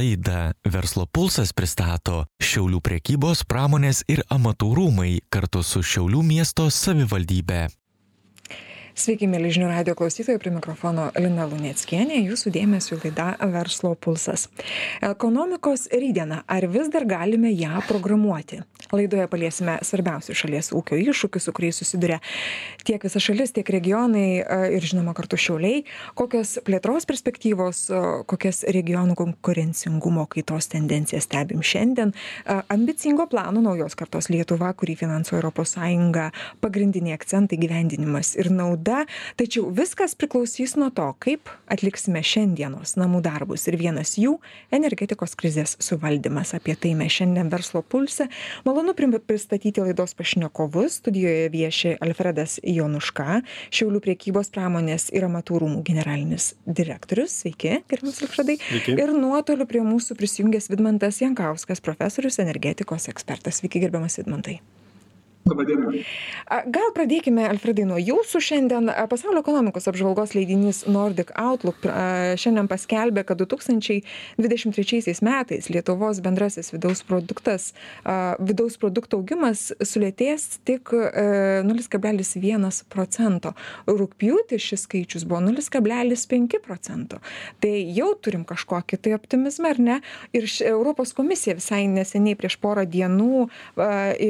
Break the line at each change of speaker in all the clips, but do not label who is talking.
Laidą Verslo pulsas pristato Šiaulių priekybos pramonės ir amatų rūmai kartu su Šiaulių miesto savivaldybe.
Sveiki, mėly žinių radio klausytojai, prie mikrofono Lina Lunieckienė, jūsų dėmesio laida Verslo pulsas. Ekonomikos rydiena, ar vis dar galime ją programuoti? Laidoje paliesime svarbiausius šalies ūkio iššūkius, su kuriais susiduria tiek visa šalis, tiek regionai ir žinoma kartu šiauliai, kokios plėtros perspektyvos, kokias regionų konkurencingumo kaitos tendencijas stebim šiandien, ambicingo plano naujos kartos Lietuva, kurį finansuoja ES, pagrindiniai akcentai gyvendinimas ir nauda laida tačiau viskas priklausys nuo to kaip atliksime šiandienos namų darbus. Ir vienas jų energetikos krizės suvaldymas. Apie tai mes šiandien verslo pulse. Malonu pristatyti laidos pašnekovus. Studijoje vieši alfredas jonuška šiaulių prekybos pramonės ir amatų rūmų generalinis direktorius. Sveiki gerbiamas alfredai. Ir nuotoliu prie mūsų prisijungęs vidmantas jankauskas profesorius energetikos ekspertas. Sveiki gerbiamas vidmantai
Labą dieną.
Gal pradėkime, Alfredai, nuo jūsų šiandien. Pasaulio ekonomikos apžvalgos leidinys Nordic Outlook šiandien paskelbė, kad 2023 metais Lietuvos bendrasis vidaus produktas, vidaus produkto augimas sulėtės tik 0,1 procento. Rūpjūti šis skaičius buvo 0,5 procento. Tai jau turim kažkokį tai optimizmą, ar ne? Ir Europos komisija visai neseniai prieš porą dienų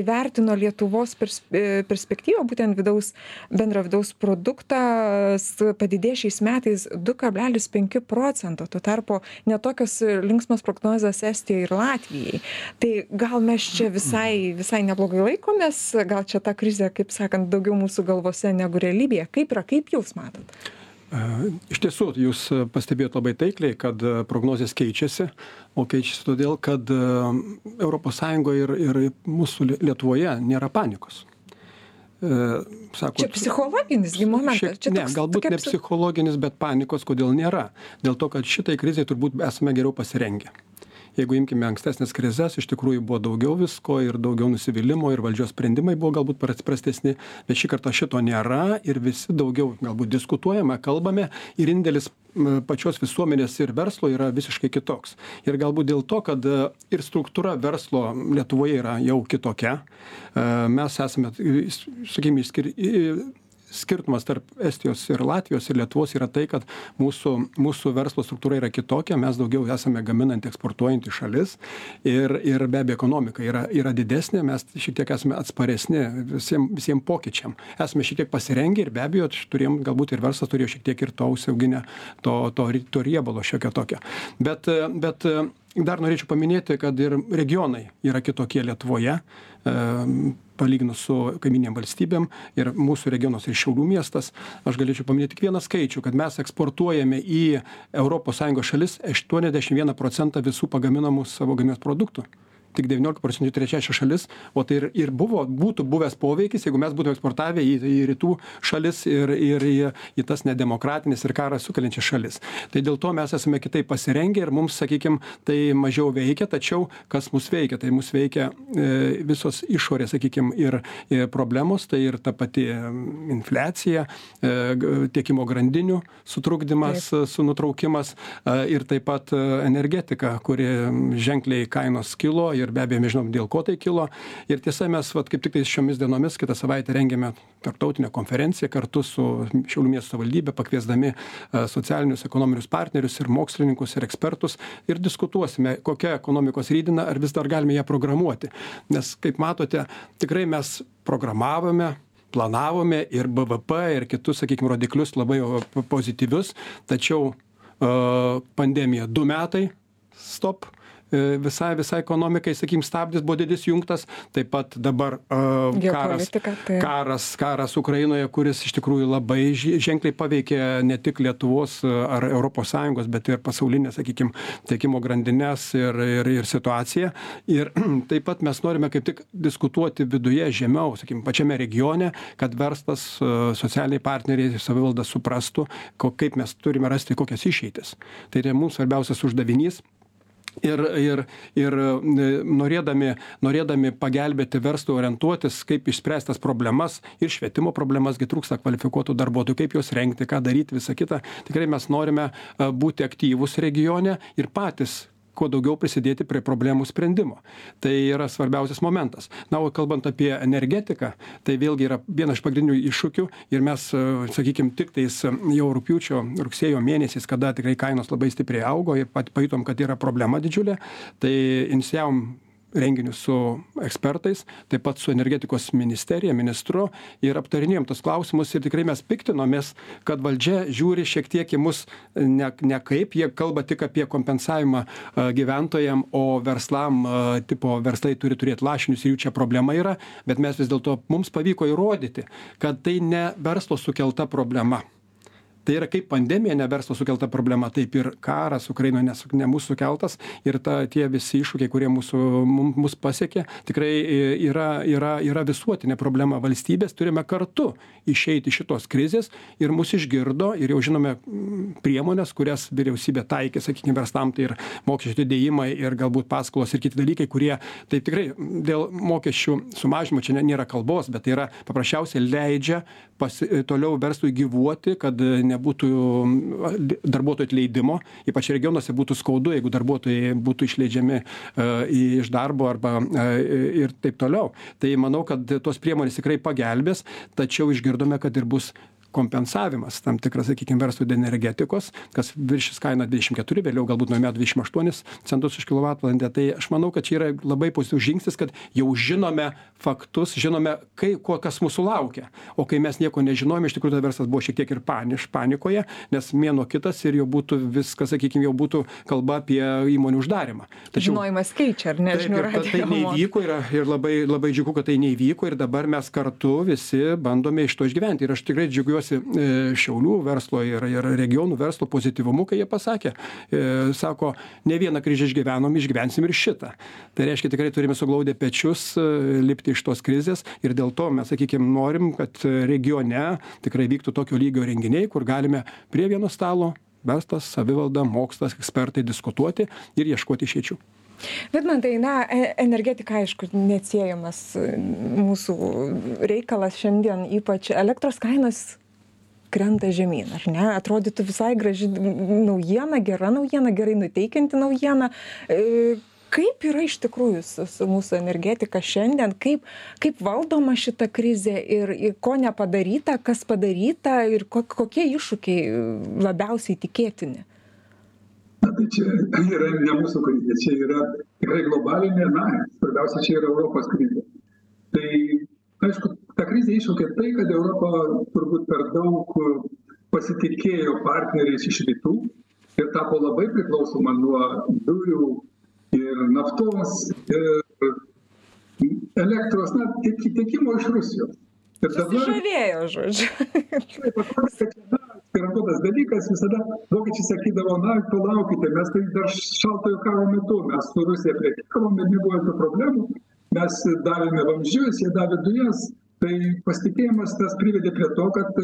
įvertino Lietuvos lietuvos pers e, perspektyvą būtent vidaus bendro vidaus produktas padidės šiais metais du kablelis penki procento. Tuo tarpu ne tokios linksmos prognozės estijai ir latvijai. Tai gal mes čia visai visai neblogai laikomės gal čia ta krizė kaip sakant daugiau mūsų galvose negu realybėje. Kaip yra kaip jūs matot
Iš tiesų, jūs pastebėjot labai taikliai, kad prognozijas keičiasi, o keičiasi todėl, kad ES ir, ir mūsų Lietuvoje nėra panikos.
Sakot, čia psichologinis momentas. Čia
ne, toks, galbūt ne psichologinis, bet panikos kodėl nėra. Dėl to, kad šitai krizai turbūt esame geriau pasirengę jeigu imkime ankstesnes krizes iš tikrųjų buvo daugiau visko ir daugiau nusivylimo ir valdžios sprendimai buvo galbūt prastesni bet šį kartą šito nėra ir visi daugiau galbūt diskutuojame kalbame ir indėlis pačios visuomenės ir verslo yra visiškai kitoks. Ir galbūt dėl to kad ir struktūra verslo lietuvoje yra jau kitokia mes esame sakykim išskir skirtumas tarp estijos ir latvijos ir lietuvos yra tai kad mūsų mūsų verslo struktūra yra kitokia mes daugiau esame gaminanti eksportuojanti šalis ir ir be abejo ekonomika yra yra didesnė mes šiek tiek esame atsparesni visiem visiem pokyčiam. Esame šiek tiek pasirengę ir be abejo turėjom galbūt ir verslas turėjo šiek tiek ir to užsiauginę to to to riebalo šiokio tokio. Bet bet dar norėčiau paminėti kad ir regionai yra kitokie lietuvoje palyginus su kaimyninėm valstybėm ir mūsų regionas ir šiaulių miestas. Aš galėčiau paminėt tik vieną skaičių kad mes eksportuojame į sąjungos šalis aštuoniasdešim vieną procentą visų pagaminamų savo gamybos produktų tik devyniolika procentų į trečiąsias šalis o tai ir ir buvo būtų buvęs poveikis jeigu mes būtume eksportavę į į rytų šalis ir ir į į tas nedemokratines ir karą sukeliančias šalis. Tai dėl to mes esame kitaip pasirengę ir mums sakykim tai mažiau veikia tačiau kas mus veikia? Tai mus veikia e, visos išorės sakykim ir ir problemos tai ir ta pati infliacija e, tiekimo grandinių sutrukdymas su nutraukimas ir taip pat energetika kuri ženkliai kainos kilo ir be abejo mes žinom dėl ko tai kilo. Ir tiesa mes vat kaip tiktais šiomis dienomis kitą savaitę rengiame tarptautinę konferenciją kartu su šiaulių miesto savivaldybe pakviesdami socialinius ekonominius partnerius ir mokslininkus ir ekspertus ir diskutuosime kokia ekonomikos rytdiena ar vis dar galime ją programuoti. Nes kaip matote tikrai mes programavome planavome ir bvp ir kitus sakykim rodiklius labai pozityvius tačiau pandemija du metai stop E, visai visai ekonomikai sakykim stabdis buvo didis jungtas taip pat dabar karas karas karas ukrainoje kuris iš tikrųjų labai ženkliai paveikė ne tik lietuvos ar europos sąjungos bet ir pasaulines sakykim tiekimo grandines ir ir ir situaciją. Ir taip pat mes norime kaip tik diskutuoti viduje žemiau sakykim pačiame regione kad verslas socialiniai partneriai savivalda suprastų kaip mes turime rasti kokias išeitis. Tai yra mums svarbiausias uždavinys ir ir ir norėdami norėdami pagelbėti verslui orientuotis kaip išspręst tas problemas ir švietimo problemas gi trūksta kvalifikuotų darbuotojų kaip juos rengti ką daryt visa kita. Tikrai mes norime būti aktyvūs regione ir patys kuo daugiau prisidėti prie problemų sprendimo. Tai yra svarbiausias momentas. Na, o kalbant apie energetiką, tai vėlgi yra vienas iš pagrindinių iššūkių ir mes, e, sakykime, tik tais e, jau rūpiučio, rugsėjo mėnesiais, kada tikrai kainos labai stipriai augo ir pat pajutom, kad yra problema didžiulė, tai inicijavom renginius su ekspertais, taip pat su energetikos ministerija, ministru ir aptarinėjom tos klausimus ir tikrai mes piktinomės, kad valdžia žiūri šiek tiek į mus ne, ne kaip, jie kalba tik apie kompensavimą gyventojam, o verslam, tipo verslai turi turėti lašinius ir jų čia problema yra, bet mes vis dėlto mums pavyko įrodyti, kad tai ne verslo sukelta problema tai yra kaip pandemija ne verslo sukelta problema taip ir karas ukrainoj ne ne mūsų sukeltas ir ta tie visi iššūkiai kurie mūsų mum mus pasiekė tikrai yra yra yra visuotinė problema. Valstybės turime kartu išeit iš šitos krizės ir mus išgirdo ir jau žinome priemones kurias vyriausybė taikė sakykim verslam tai ir mokesčių atidėjimai ir galbūt paskolos ir kiti dalykai kurie tai tikrai dėl mokesčių sumažinimo čia ne nėra kalbos bet tai yra paprasčiausiai leidžia pasi toliau verslui gyvuoti kad nebūtų darbuotojų atleidimo, ypač regionuose būtų skaudu, jeigu darbuotojai būtų išleidžiami iš darbo arba ir taip toliau. Tai manau, kad tos priemonės tikrai pagelbės, tačiau išgirdome, kad ir bus kompensavimas tam tikras sakykim verslui dėl energetikos kas viršys kainą dvidešim keturi vėliau galbūt nuo metų dvidešim aštuonis centus už kilovatvalandę. Tai aš manau kad čia yra labai pozityvus žingsnis kad jau žinome faktus žinome kai ko kas mūsų laukia. O kai mes nieko nežinojome iš tikrųjų tada verslas buvo šiek tiek ir paniš panikoje nes mėnuo kitas ir jau būtų viskas sakykim jau būtų kalba apie įmonių uždarymą
tačiau žinojimas keičia ar ne žinių radijo
tai neįvyko ir ir labai labai džiugu kad tai neįvyko ir dabar mes kartu visi bandome iš to išgyventi. Ir aš tikrai džiaugiuosi džiaugiuosi e, Šiaulių verslo ir, ir regionų verslo pozityvumu, kai jie pasakė, e, sako, ne vieną kryžį išgyvenom, išgyvensim ir šitą. Tai reiškia, tikrai turime suglaudę pečius, e, lipti iš tos krizės ir dėl to mes, sakykime, norim, kad regione tikrai vyktų tokio lygio renginiai, kur galime prie vieno stalo verslas, savivalda, mokslas, ekspertai diskutuoti ir ieškoti išeičių.
Vidmantai, na, e, energetika, aišku, neatsiejamas mūsų reikalas šiandien, ypač elektros kainos krenta žemyn ar ne atrodytų visai graži naujiena gera naujiena gerai nuteikianti naujiena e, kaip yra iš tikrųjų su, su mūsų energetika šiandien, kaip, kaip valdoma šita krizė ir, ir ko nepadaryta, kas padaryta ir ko, kokie iššūkiai labiausiai tikėtini.
Na, tai čia yra ne mūsų krizė, čia yra tikrai globalinė, na, svarbiausia, čia yra Europos krizė. Tai aišku, tą krizę iššaukė tai, kad Europa turbūt per daug pasitikėjo partneriais iš rytų ir tapo labai priklausoma nuo dujų ir naftos ir elektros, na, tiekimo iš Rusijos.
Ir dabar... Žavėjo, žodžiu.
Taip, atrodo, kad garantuotas dalykas, visada vokiečiai sakydavo, na, palaukite, mes tai dar šaltojo karo metu, mes su Rusija prekiavom ir nebuvo jokių problemų, mes davėme vamzdžius, jie davė dujas, tai pasitikėjimas tas privedė prie to kad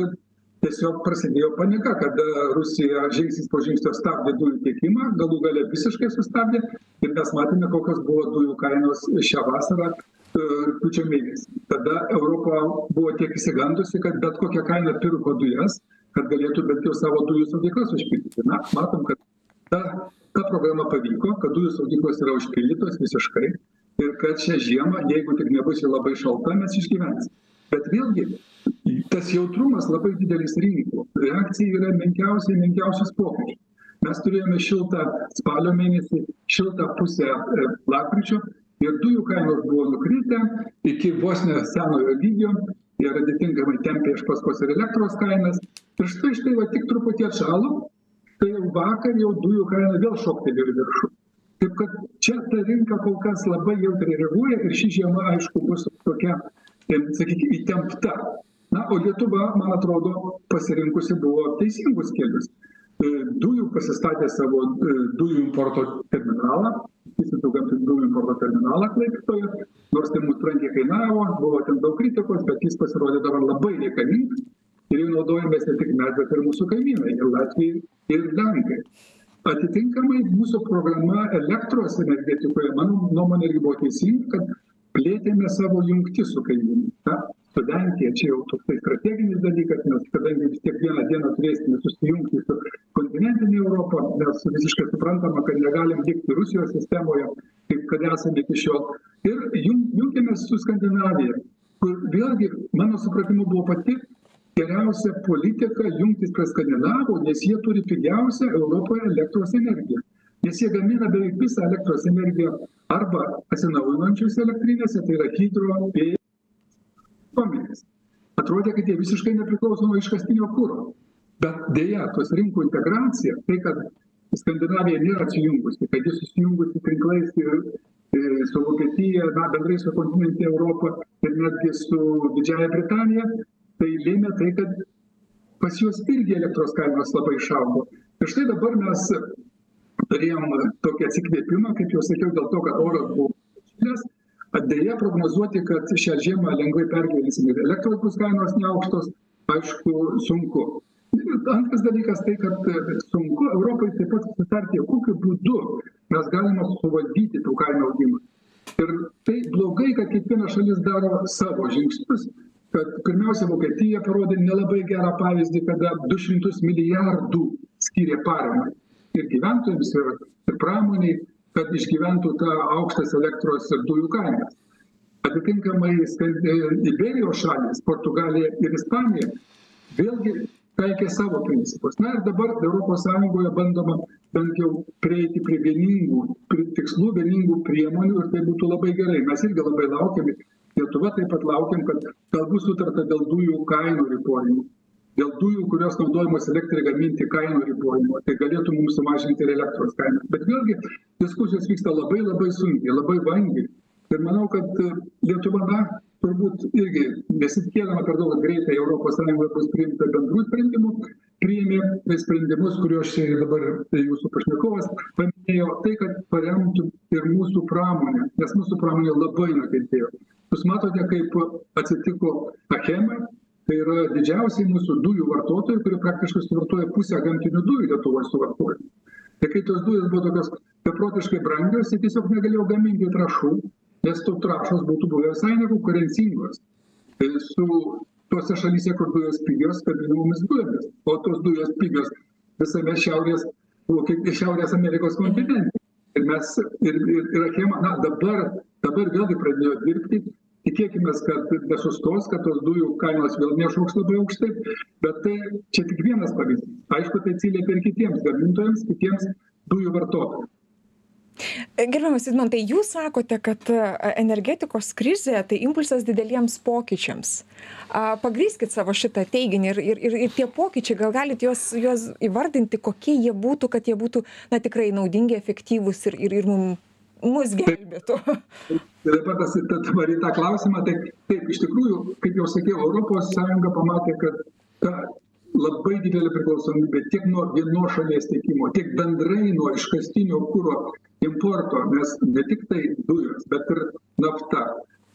tiesiog prasidėjo panika kada rusija žingsnis po žingsnio stabdė dujų tiekimą galų gale visiškai sustabdė ir mes matėme kokios buvo dujų kainos šią vasarą e, rugpjūčio mėnesį. Tada europa buvo tiek išsigandusi kad bet kokia kaina pirko dujas kad galėtų bent jau savo dujų saugyklas užpildyti. Na matom kad ta ta programa pavyko kad dujų saugyklos yra užpildytos visiškai ir kad šią žiemą jeigu tik nebus ji labai šalta mes išgyvensim. Bet vėlgi tas jautrumas labai didelis rinkų. Reakcija yra menkiausiai menkiausias pokyčius. Mes turėjome šiltą spalio mėnesį šiltą pusę e, lapkričio ir dujų kainos buvo nukritę iki vos ne senojo lygio ir atitinkamai tempė iš paskos ir elektros kainas. Ir štai štai va tik truputį atšalo tai jau vakar jau dujų kaina vėl šoktelėjo į viršų taip kad čia ta rinka kol kas labai jautriai reaguoja ir ši žiema aišku bus tokia sakykim įtempta. Na o lietuva man atrodo pasirinkusi buvo teisingus kelius. E, dujų pasistatė savo e, dujų importo terminalą skystintų gamtinių dujų importo terminalą klaipėdoje nors tai mums brangiai kainavo buvo ten daug kritikos bet jis pasirodė dabar labai reikalingas ir juo naudojamės ne tik mes bet ir mūsų kaimynai ir latviai ir lenkai atitinkamai mūsų programa elektros energetikoje mano nuomone irgi buvo teisinga kad plėtėme savo jungtis su kaimynais. Na su lenkija čia jau toksai strateginis dalykas nes kadangi vis tiek vieną dieną turėsime susijungti su kontinentinė europa nes visiškai suprantama kad negalim likti rusijos sistemoje kaip kad esame iki šiol. Ir jung junkimės su skandinavija kur vėlgi mano supratimu buvo pati geriausia politika jungtis prie skandinavų nes jie turi pigiausią europoje elektros energiją. Nes jie gamina beveik visą elektros energiją arba atsinaujinančiose elektrinėse tai yra hidro vėjo atominės. Atrodė kad jie visiškai nepriklauso nuo iškastinio kuro. Bet deja tos rinkų integracija tai kad skandinavija nėra atsijungusi kad ji susijungusi tinklais ir e, su vokietija na bendrai su kontinentine europa ir netgi su didžiąja britanija tai lėmė tai kad pas juos irgi elektros kainos labai išaugo. Ir štai dabar mes turėjom tokį atsikvėpimą kaip jau sakiau dėl to kad oras buvo atšilęs deja prognozuoti kad šią žiemą lengvai pergyvensim ir elektros bus kainos neaukštos aišku sunku. Ir antras dalykas tai kad sunku europai taip pat susitarti kokiu būdu mes galime suvaldyti tų kainų augimą. Ir tai blogai kad kiekviena šalis daro savo žingsnius kad pirmiausia vokietija parodė nelabai gerą pavyzdį kada du šimtus milijardų skyrė paramai ir gyventojams ir ir pramonei kad išgyventų tą aukštas elektros ir dujų kainas. Atitinkamai Iberijos šalis, Portugalija ir Ispanija vėlgi taikė savo principus. Na ir dabar ES bandoma bent jau prieiti prie vieningų prie tikslų, vieningų priemonių ir tai būtų labai gerai. Mes irgi labai laukiam, Lietuva taip pat laukiam, kad galbūt sutarta dėl dujų kainų ribojimų dėl dujų kurios naudojamos elektrai gaminti kainų ribojimo tai galėtų mums sumažinti ir elektros kainas bet vėlgi diskusijos vyksta labai labai sunkiai labai vangiai. Ir manau kad lietuva na turbūt irgi nesitikėdama per daug greitai europos sąjungoje bus priimta bendrų sprendimų priėmė sprendimus kuriuos čia ir dabar tai jūsų pašnekovas paminėjo tai kad paremtų ir mūsų pramonę nes mūsų pramonė labai nukentėjo. Jūs matote kaip atsitiko achema tai yra didžiausiai mūsų dujų vartotojai kurie praktiškai suvartoja pusę gamtinių dujų lietuvoj suvartoja tai kai tos dujos buvo tokios beprotiškai brangios jie tiesiog negalėjo gaminti trąšų nes tos trąšos būtų buvę visai nekonkurencingos tai su tose šalyse kur dujos pigios gaminamomis dujomis. O tos dujos pigios visame šiaurės vokiet šiaurės amerikos kontinente. Ir mes ir ir ir achema na dabar dabar vėlgi pradėjo dirbti. Tikėkimės kad nesustos kad tos dujų kainos vėl nešoks labai aukštai. Bet tai čia tik vienas pavyzdys. Aišku tai atsiliepia ir kitiems gamintojams kitiems dujų vartotojams
Gerbiamas Vidmantai, jūs sakote, kad e, energetikos krizė tai impulsas dideliems pokyčiams. Pagryskit savo šitą teiginį ir, ir, ir, ir tie pokyčiai, gal galite juos, juos įvardinti, kokie jie būtų, kad jie būtų na, tikrai naudingi, efektyvūs ir, ir, ir mums mus gelbėtų.
Tai dabar tas, dabar į tą klausimą, tai taip, iš tikrųjų, kaip jau sakiau, Europos Sąjunga pamatė, kad ta labai didelė priklausomybė tiek nuo vienos šalies tiekimo, tiek bendrai nuo iškastinio kūro importo, nes ne tik tai dujos, bet ir nafta.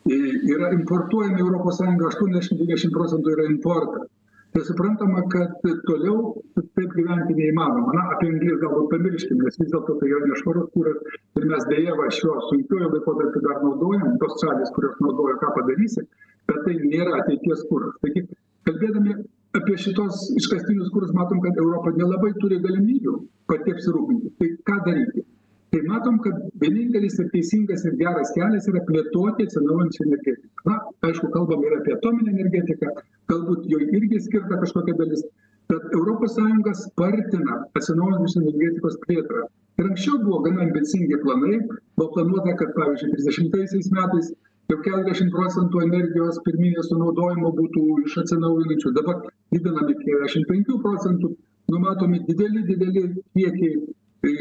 Yra importuojami Europos Sąjunga 80-20 procentų yra importas tai suprantama kad toliau taip gyventi neįmanoma. Na apie anglį galbūt pamirškim nes vis dėlto tai yra nešvarus kuras ir mes deja va šiuo sunkiuoju laikotarpiu dar naudojam tos šalys kurios naudoja ką padarysi bet tai nėra ateities kuras. Taigi kalbėdami apie šituos iškastinius kurus matom kad europa nelabai turi galimybių pati apsirūpinti tai ką daryti tai matom kad vienintelis ir teisingas ir geras kelias yra plėtoti atsinaujinančią energetiką. Na aišku kalbam ir apie atominę energetiką galbūt joj irgi skirta kažkokia dalis bet europos sąjunga spartina atsinaujinančios energetikos plėtrą. Ir anksčiau buvo gana ambicingi planai buvo planuota kad pavyzdžiui trisdešimtaisiais metais jau keturiasdešim procentų energijos pirminės sunaudojimo būtų iš atsinaujinančių dabar didinam iki keturiasdešim penkių procentų numatomi dideli dideli kiekiai tai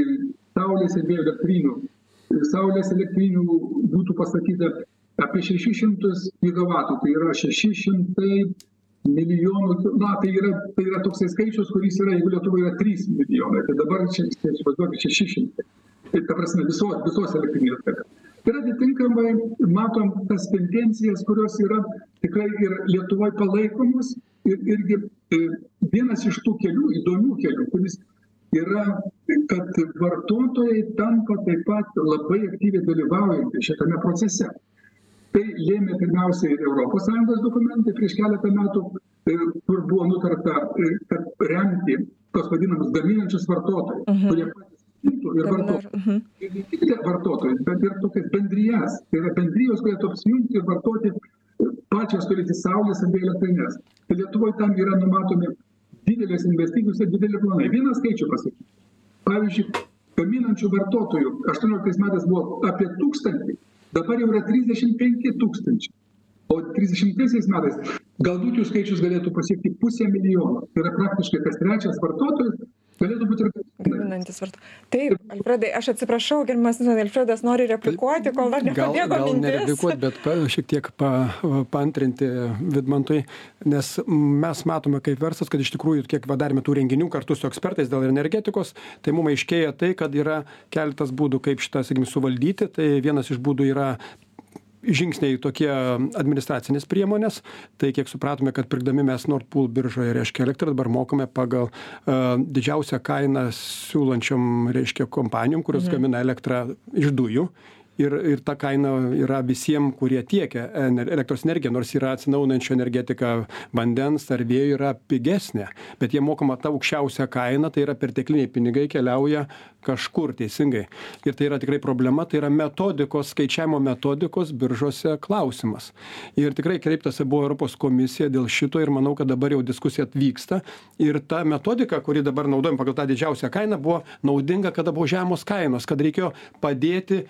saulės ir vėjo elektrinių. Saulės elektrinių būtų pastatyta apie 600 gigavatų, tai yra 600 milijonų, na, tai yra, tai yra toksai skaičius, kuris yra, jeigu Lietuvoje yra 3 milijonai, tai dabar čia, įsivaizduokit, 600. Tai ta prasme, visos, visos elektrinės dalis. Ir atitinkamai matom tas tendencijas, kurios yra tikrai ir Lietuvoje palaikomos ir irgi e, vienas iš tų kelių, įdomių kelių, kuris yra kad vartotojai tampa taip pat labai aktyviai dalyvaujantys šitame procese tai lėmė pirmiausia ir sąjungos dokumentai prieš keletą metų kur buvo nutarta, kad remti tos vadinamus gaminančius vartotojus, uh -huh. kurie patys ir vartotojai. Uh -huh. Ir ne tik vartotojai, bet ir tokias bendrijas. Tai yra bendrijos galėtų apsijungti ir vartoti pačios turėti saulės bei elektrinės. Tai Lietuvoje tam yra numatomi didelės investicijos ir dideli planai. Vieną skaičių pasakyti. Pavyzdžiui, gaminančių vartotojų 18 metais buvo apie tūkstantį, dabar jau yra 35 tūkstančiai. O 30 metais galbūt jų skaičius galėtų pasiekti pusę milijono. Tai yra praktiškai kas trečias vartotojas galėtų būti ir
gaminantis vartotojas. Taip, Alfredai, aš atsiprašau, gerbiamas Alfredas nori replikuoti, kol dar nepabėgo
gal, gal nereplikuoti, bet pa, šiek tiek pa, paantrinti Vidmantui, nes mes matome kaip verslas, kad iš tikrųjų, kiek darėme tų renginių kartu su ekspertais dėl energetikos, tai mums aiškėja tai, kad yra keletas būdų, kaip šitą, sakykim, suvaldyti. Tai vienas iš būdų yra žingsniai tokie administracinės priemonės tai kiek supratome kad pirkdami mes nord pool biržoje reiškia elektrą dabar mokame pagal a, didžiausią kainą siūlančiom reiškia kompanijom kurios mhm. gamina elektrą iš dujų ir ir ta kaina yra visiem kurie tiekia elektros energiją nors yra atsinaujinančio energetika vandens ar vėjo yra pigesnė bet jiem mokama ta aukščiausia kaina tai yra pertekliniai pinigai keliauja kažkur teisingai. Ir tai yra tikrai problema tai yra metodikos skaičiavimo metodikos biržose klausimas. Ir tikrai kreiptasi buvo europos komisiją dėl šito ir manau kad dabar jau diskusija vyksta ir ta metodika kuri dabar naudojam pagal tą didžiausią kainą buvo naudinga kada buvo žemos kainos kad reikėjo padėti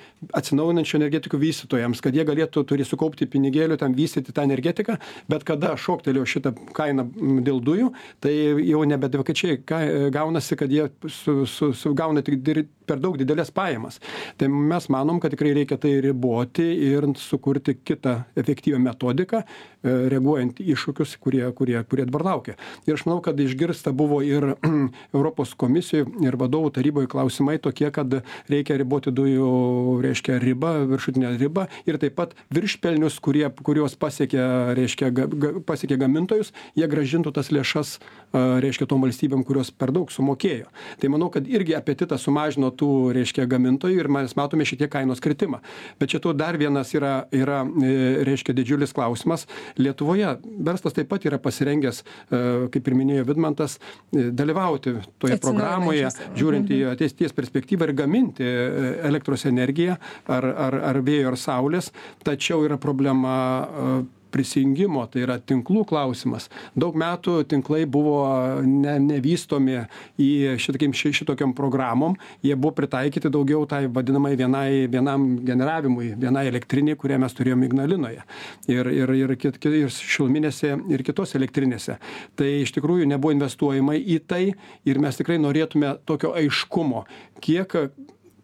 atsinaujinančių energetikų vystytojams kad jie galėtų turi sukaupti pinigėlių ten vystyti tą energetiką bet kada šoktelėjo šita kaina dėl dujų tai jau nebe adekvačiai ką gaunasi kad jie su su sugauna tik dir per daug dideles pajamas. Tai mes manom kad tikrai reikia tai riboti ir sukurti kitą efektyvią metodiką reaguojant į iššūkius kurie kurie kurie dabar laukia. Ir aš manau kad išgirsta buvo ir europos komisijoj ir vadovų taryboj klausimai tokie kad reikia riboti dujų reiškia ribą viršutinę ribą ir taip pat viršpelnius kurie kuriuos pasiekia reiškia ga ga pasiekia gamintojus jie grąžintų tas lėšas reiškia tom valstybėm kurios per daug sumokėjo. Tai manau kad irgi apetitas sumažino tų reiškia gamintojų ir mes matome šiek tiek kainos kritimą. Bet čia to dar vienas yra yra e, reiškia didžiulis klausimas lietuvoje verslas taip pat yra pasirengęs e, kaip ir minėjo vidmantas e, dalyvauti toje programoje žiūrint į mhm. ateities perspektyvą ir gaminti elektros energiją ar ar ar vėjo ar saulės tačiau yra problema prisijungimo tai yra tinklų klausimas. Daug metų tinklai buvo ne nevystomi į šitokiem ši šitokiom programom. Jie buvo pritaikyti daugiau tai vadinamai vienai vienam generavimui vienai elektrinei kurią mes turėjom ignalinoje. Ir ir ir kit ki ir šiluminėse ir kitose elektrinėse. Tai iš tikrųjų nebuvo investuojama į tai ir mes tikrai norėtume tokio aiškumo kiek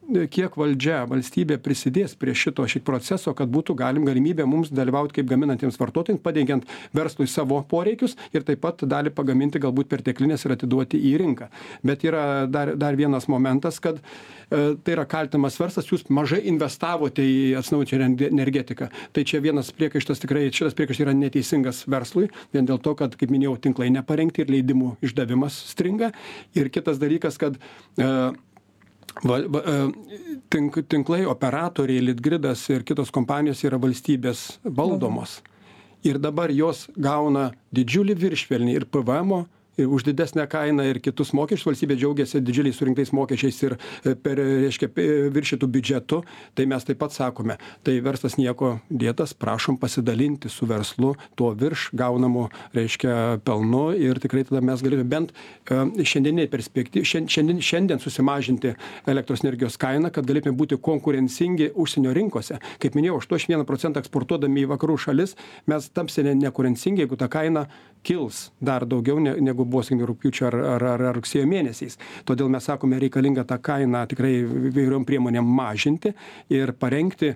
kiek valdžia valstybė prisidės prie šito šit proceso kad būtų galim galimybė mums dalyvaut kaip gaminantiems vartotojams padengiant verslui savo poreikius ir taip pat dalį pagaminti galbūt perteklines ir atiduoti į rinką. Bet yra dar dar vienas momentas kad e, tai yra kaltinamas verslas jūs mažai investavote į atsinaujinančią energetiką. Tai čia vienas priekaištas tikrai šitas priekaištas yra neteisingas verslui vien dėl to kad kaip minėjau tinklai neparengti ir leidimų išdavimas stringa. Ir kitas dalykas kad e, va va e, tink tinklai operatoriai litgridas ir kitos kompanijos yra valstybės valdomos. Ir dabar jos gauna didžiulį viršpelnį ir ir už didesnę kainą ir kitus mokesčius. Valstybė džiaugiasi didžiuliais surinktais mokesčiais ir e, per reiškia viršytu biudžetu. Tai mes taip pat sakome tai verslas nieko dėtas prašom pasidalinti su verslu tuo virš gaunamu reiškia pelnu ir tikrai tada mes galėtume bent e, šiandieninėj perspekty šian šiandien šiandien susimažinti elektros energijos kainą kad galėtume būti konkurencingi užsienio rinkose. Kaip minėjau aštuoniasdešim vieną procentą eksportuodami į vakarų šalis mes tapsime nekonkurencingi jeigu ta kaina kils dar daugiau ne negu buvo sakykim rugpjūčio ar ar ar ar rugsėjo mėnesiais. Todėl mes sakome reikalinga tą kainą tikrai įvairiom priemonėm mažinti ir parengti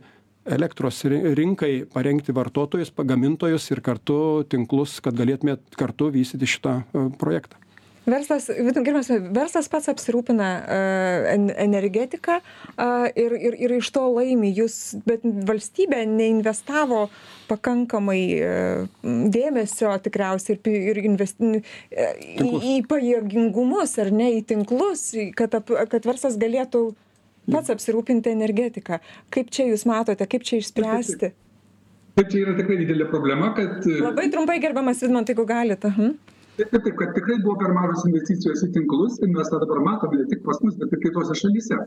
elektros rinkai parengti vartotojus gamintojus ir kartu tinklus kad galėtume kartu vystyti šitą e, projektą
Verslas, gerbiamas, verslas pats apsirūpina uh, energetiką uh, ir, ir, ir iš to laimi jūs, bet valstybė neinvestavo pakankamai uh, dėmesio tikriausiai ir, ir invest, į, į pajėgingumus ar ne, į tinklus, kad, ap, kad verslas galėtų pats apsirūpinti energetiką. Kaip čia jūs matote, kaip čia išspręsti?
tai čia yra tikrai didelė problema kad
labai trumpai gerbiamas vidmantai jeigu galit mhm.
Taip taip kad tikrai buvo per mažos investicijos į tinklus ir mes tą dabar matome ne tik pas mus bet ir kitose šalyse.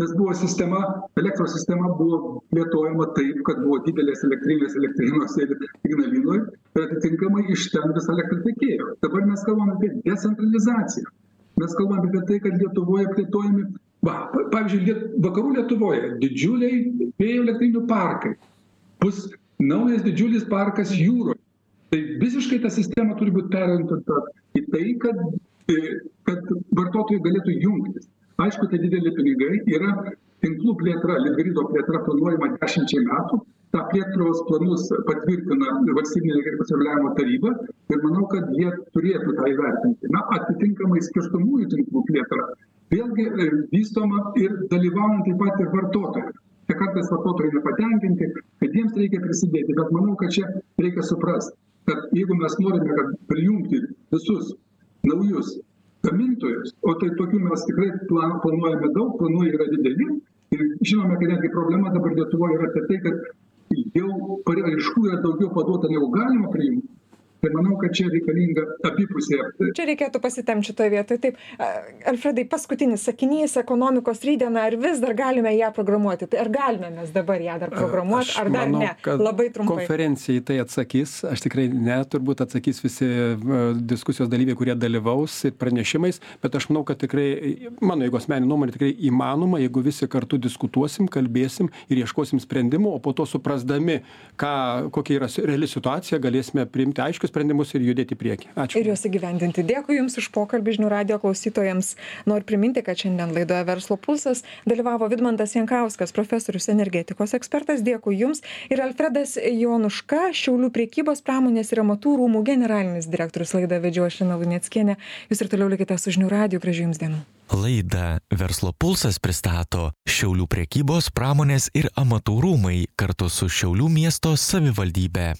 Nes buvo sistema elektros sistema buvo plėtojama taip kad buvo didelės elektrinės elektrėnuose ir ignalinoj ir atitinkamai iš ten visa elektra tekėjo. Dabar mes kalbam apie decentralizaciją. Mes kalbam apie tai kad lietuvoje plėtojami va pavyzdžiui liet vakarų lietuvoje didžiuliai vėjo elektrinių parkai. Bus naujas didžiulis parkas jūroj tai visiškai ta sistema turi būt perorientuota į tai kad e, kad vartotojai galėtų jungtis. Aišku tai dideli pinigai yra tinklų plėtra litgrido plėtra planuojama dešimčiai metų. Tą plėtros planus patvirtina valstybinė energetikos reguliavimo taryba ir manau kad jie turėtų tą įvertinti. Na atitinkamai skirstomųjų tinklų plėtra vėlgi e, vystoma ir dalyvaujant taip pat ir vartotojam čia kartais vartotojai nepatenkinti kad jiems reikia prisidėti bet manau kad čia reikia suprast kad jeigu mes norime kad prijungti visus naujus gamintojus o tai tokių mes tikrai plan planuojame daug planai yra dideli ir žinome kad netgi problema dabar lietuvoj yra apie tai kad jau paraiškų yra daugiau paduota negu galima priimt tai manau kad čia reikalinga abipusė
čia reikėtų pasitempt šitoj vietoj. Taip alfredai paskutinis sakinys ekonomikos rytdiena ar vis dar galime ją programuoti? Tai ar galime mes dabar ją dar programuot ar dar ne? labai trumpai.
konferencija į tai atsakys. Aš tikrai ne turbūt atsakys visi diskusijos dalyviai kurie dalyvaus pranešimais bet aš manau kad tikrai mano jeigu asmenine nuomone tikrai įmanoma jeigu visi kartu diskutuosim kalbėsim ir ieškosim sprendimų o po to suprasdami ką kokia yra reali situacija galėsime priimti aiškius sprendimus ir judėti į priekį. Ačiū.
Ir juos įgyvendinti. Dėkui Jums už pokalbį žinių radio klausytojams. Noriu priminti, kad šiandien laidoje Verslo pulsas dalyvavo Vidmantas Jankauskas, profesorius energetikos ekspertas. Dėkui Jums. Ir Alfredas Jonuška, Šiaulių priekybos pramonės ir amatų rūmų generalinis direktorius. Laidą vedžio aš Lina Luneckienė. Jūs ir toliau likite su žinių radio. Gražių Jums dienų.
Laida Verslo pulsas pristato Šiaulių priekybos pramonės ir amatų rūmai kartu su Šiaulių miesto savivaldybe.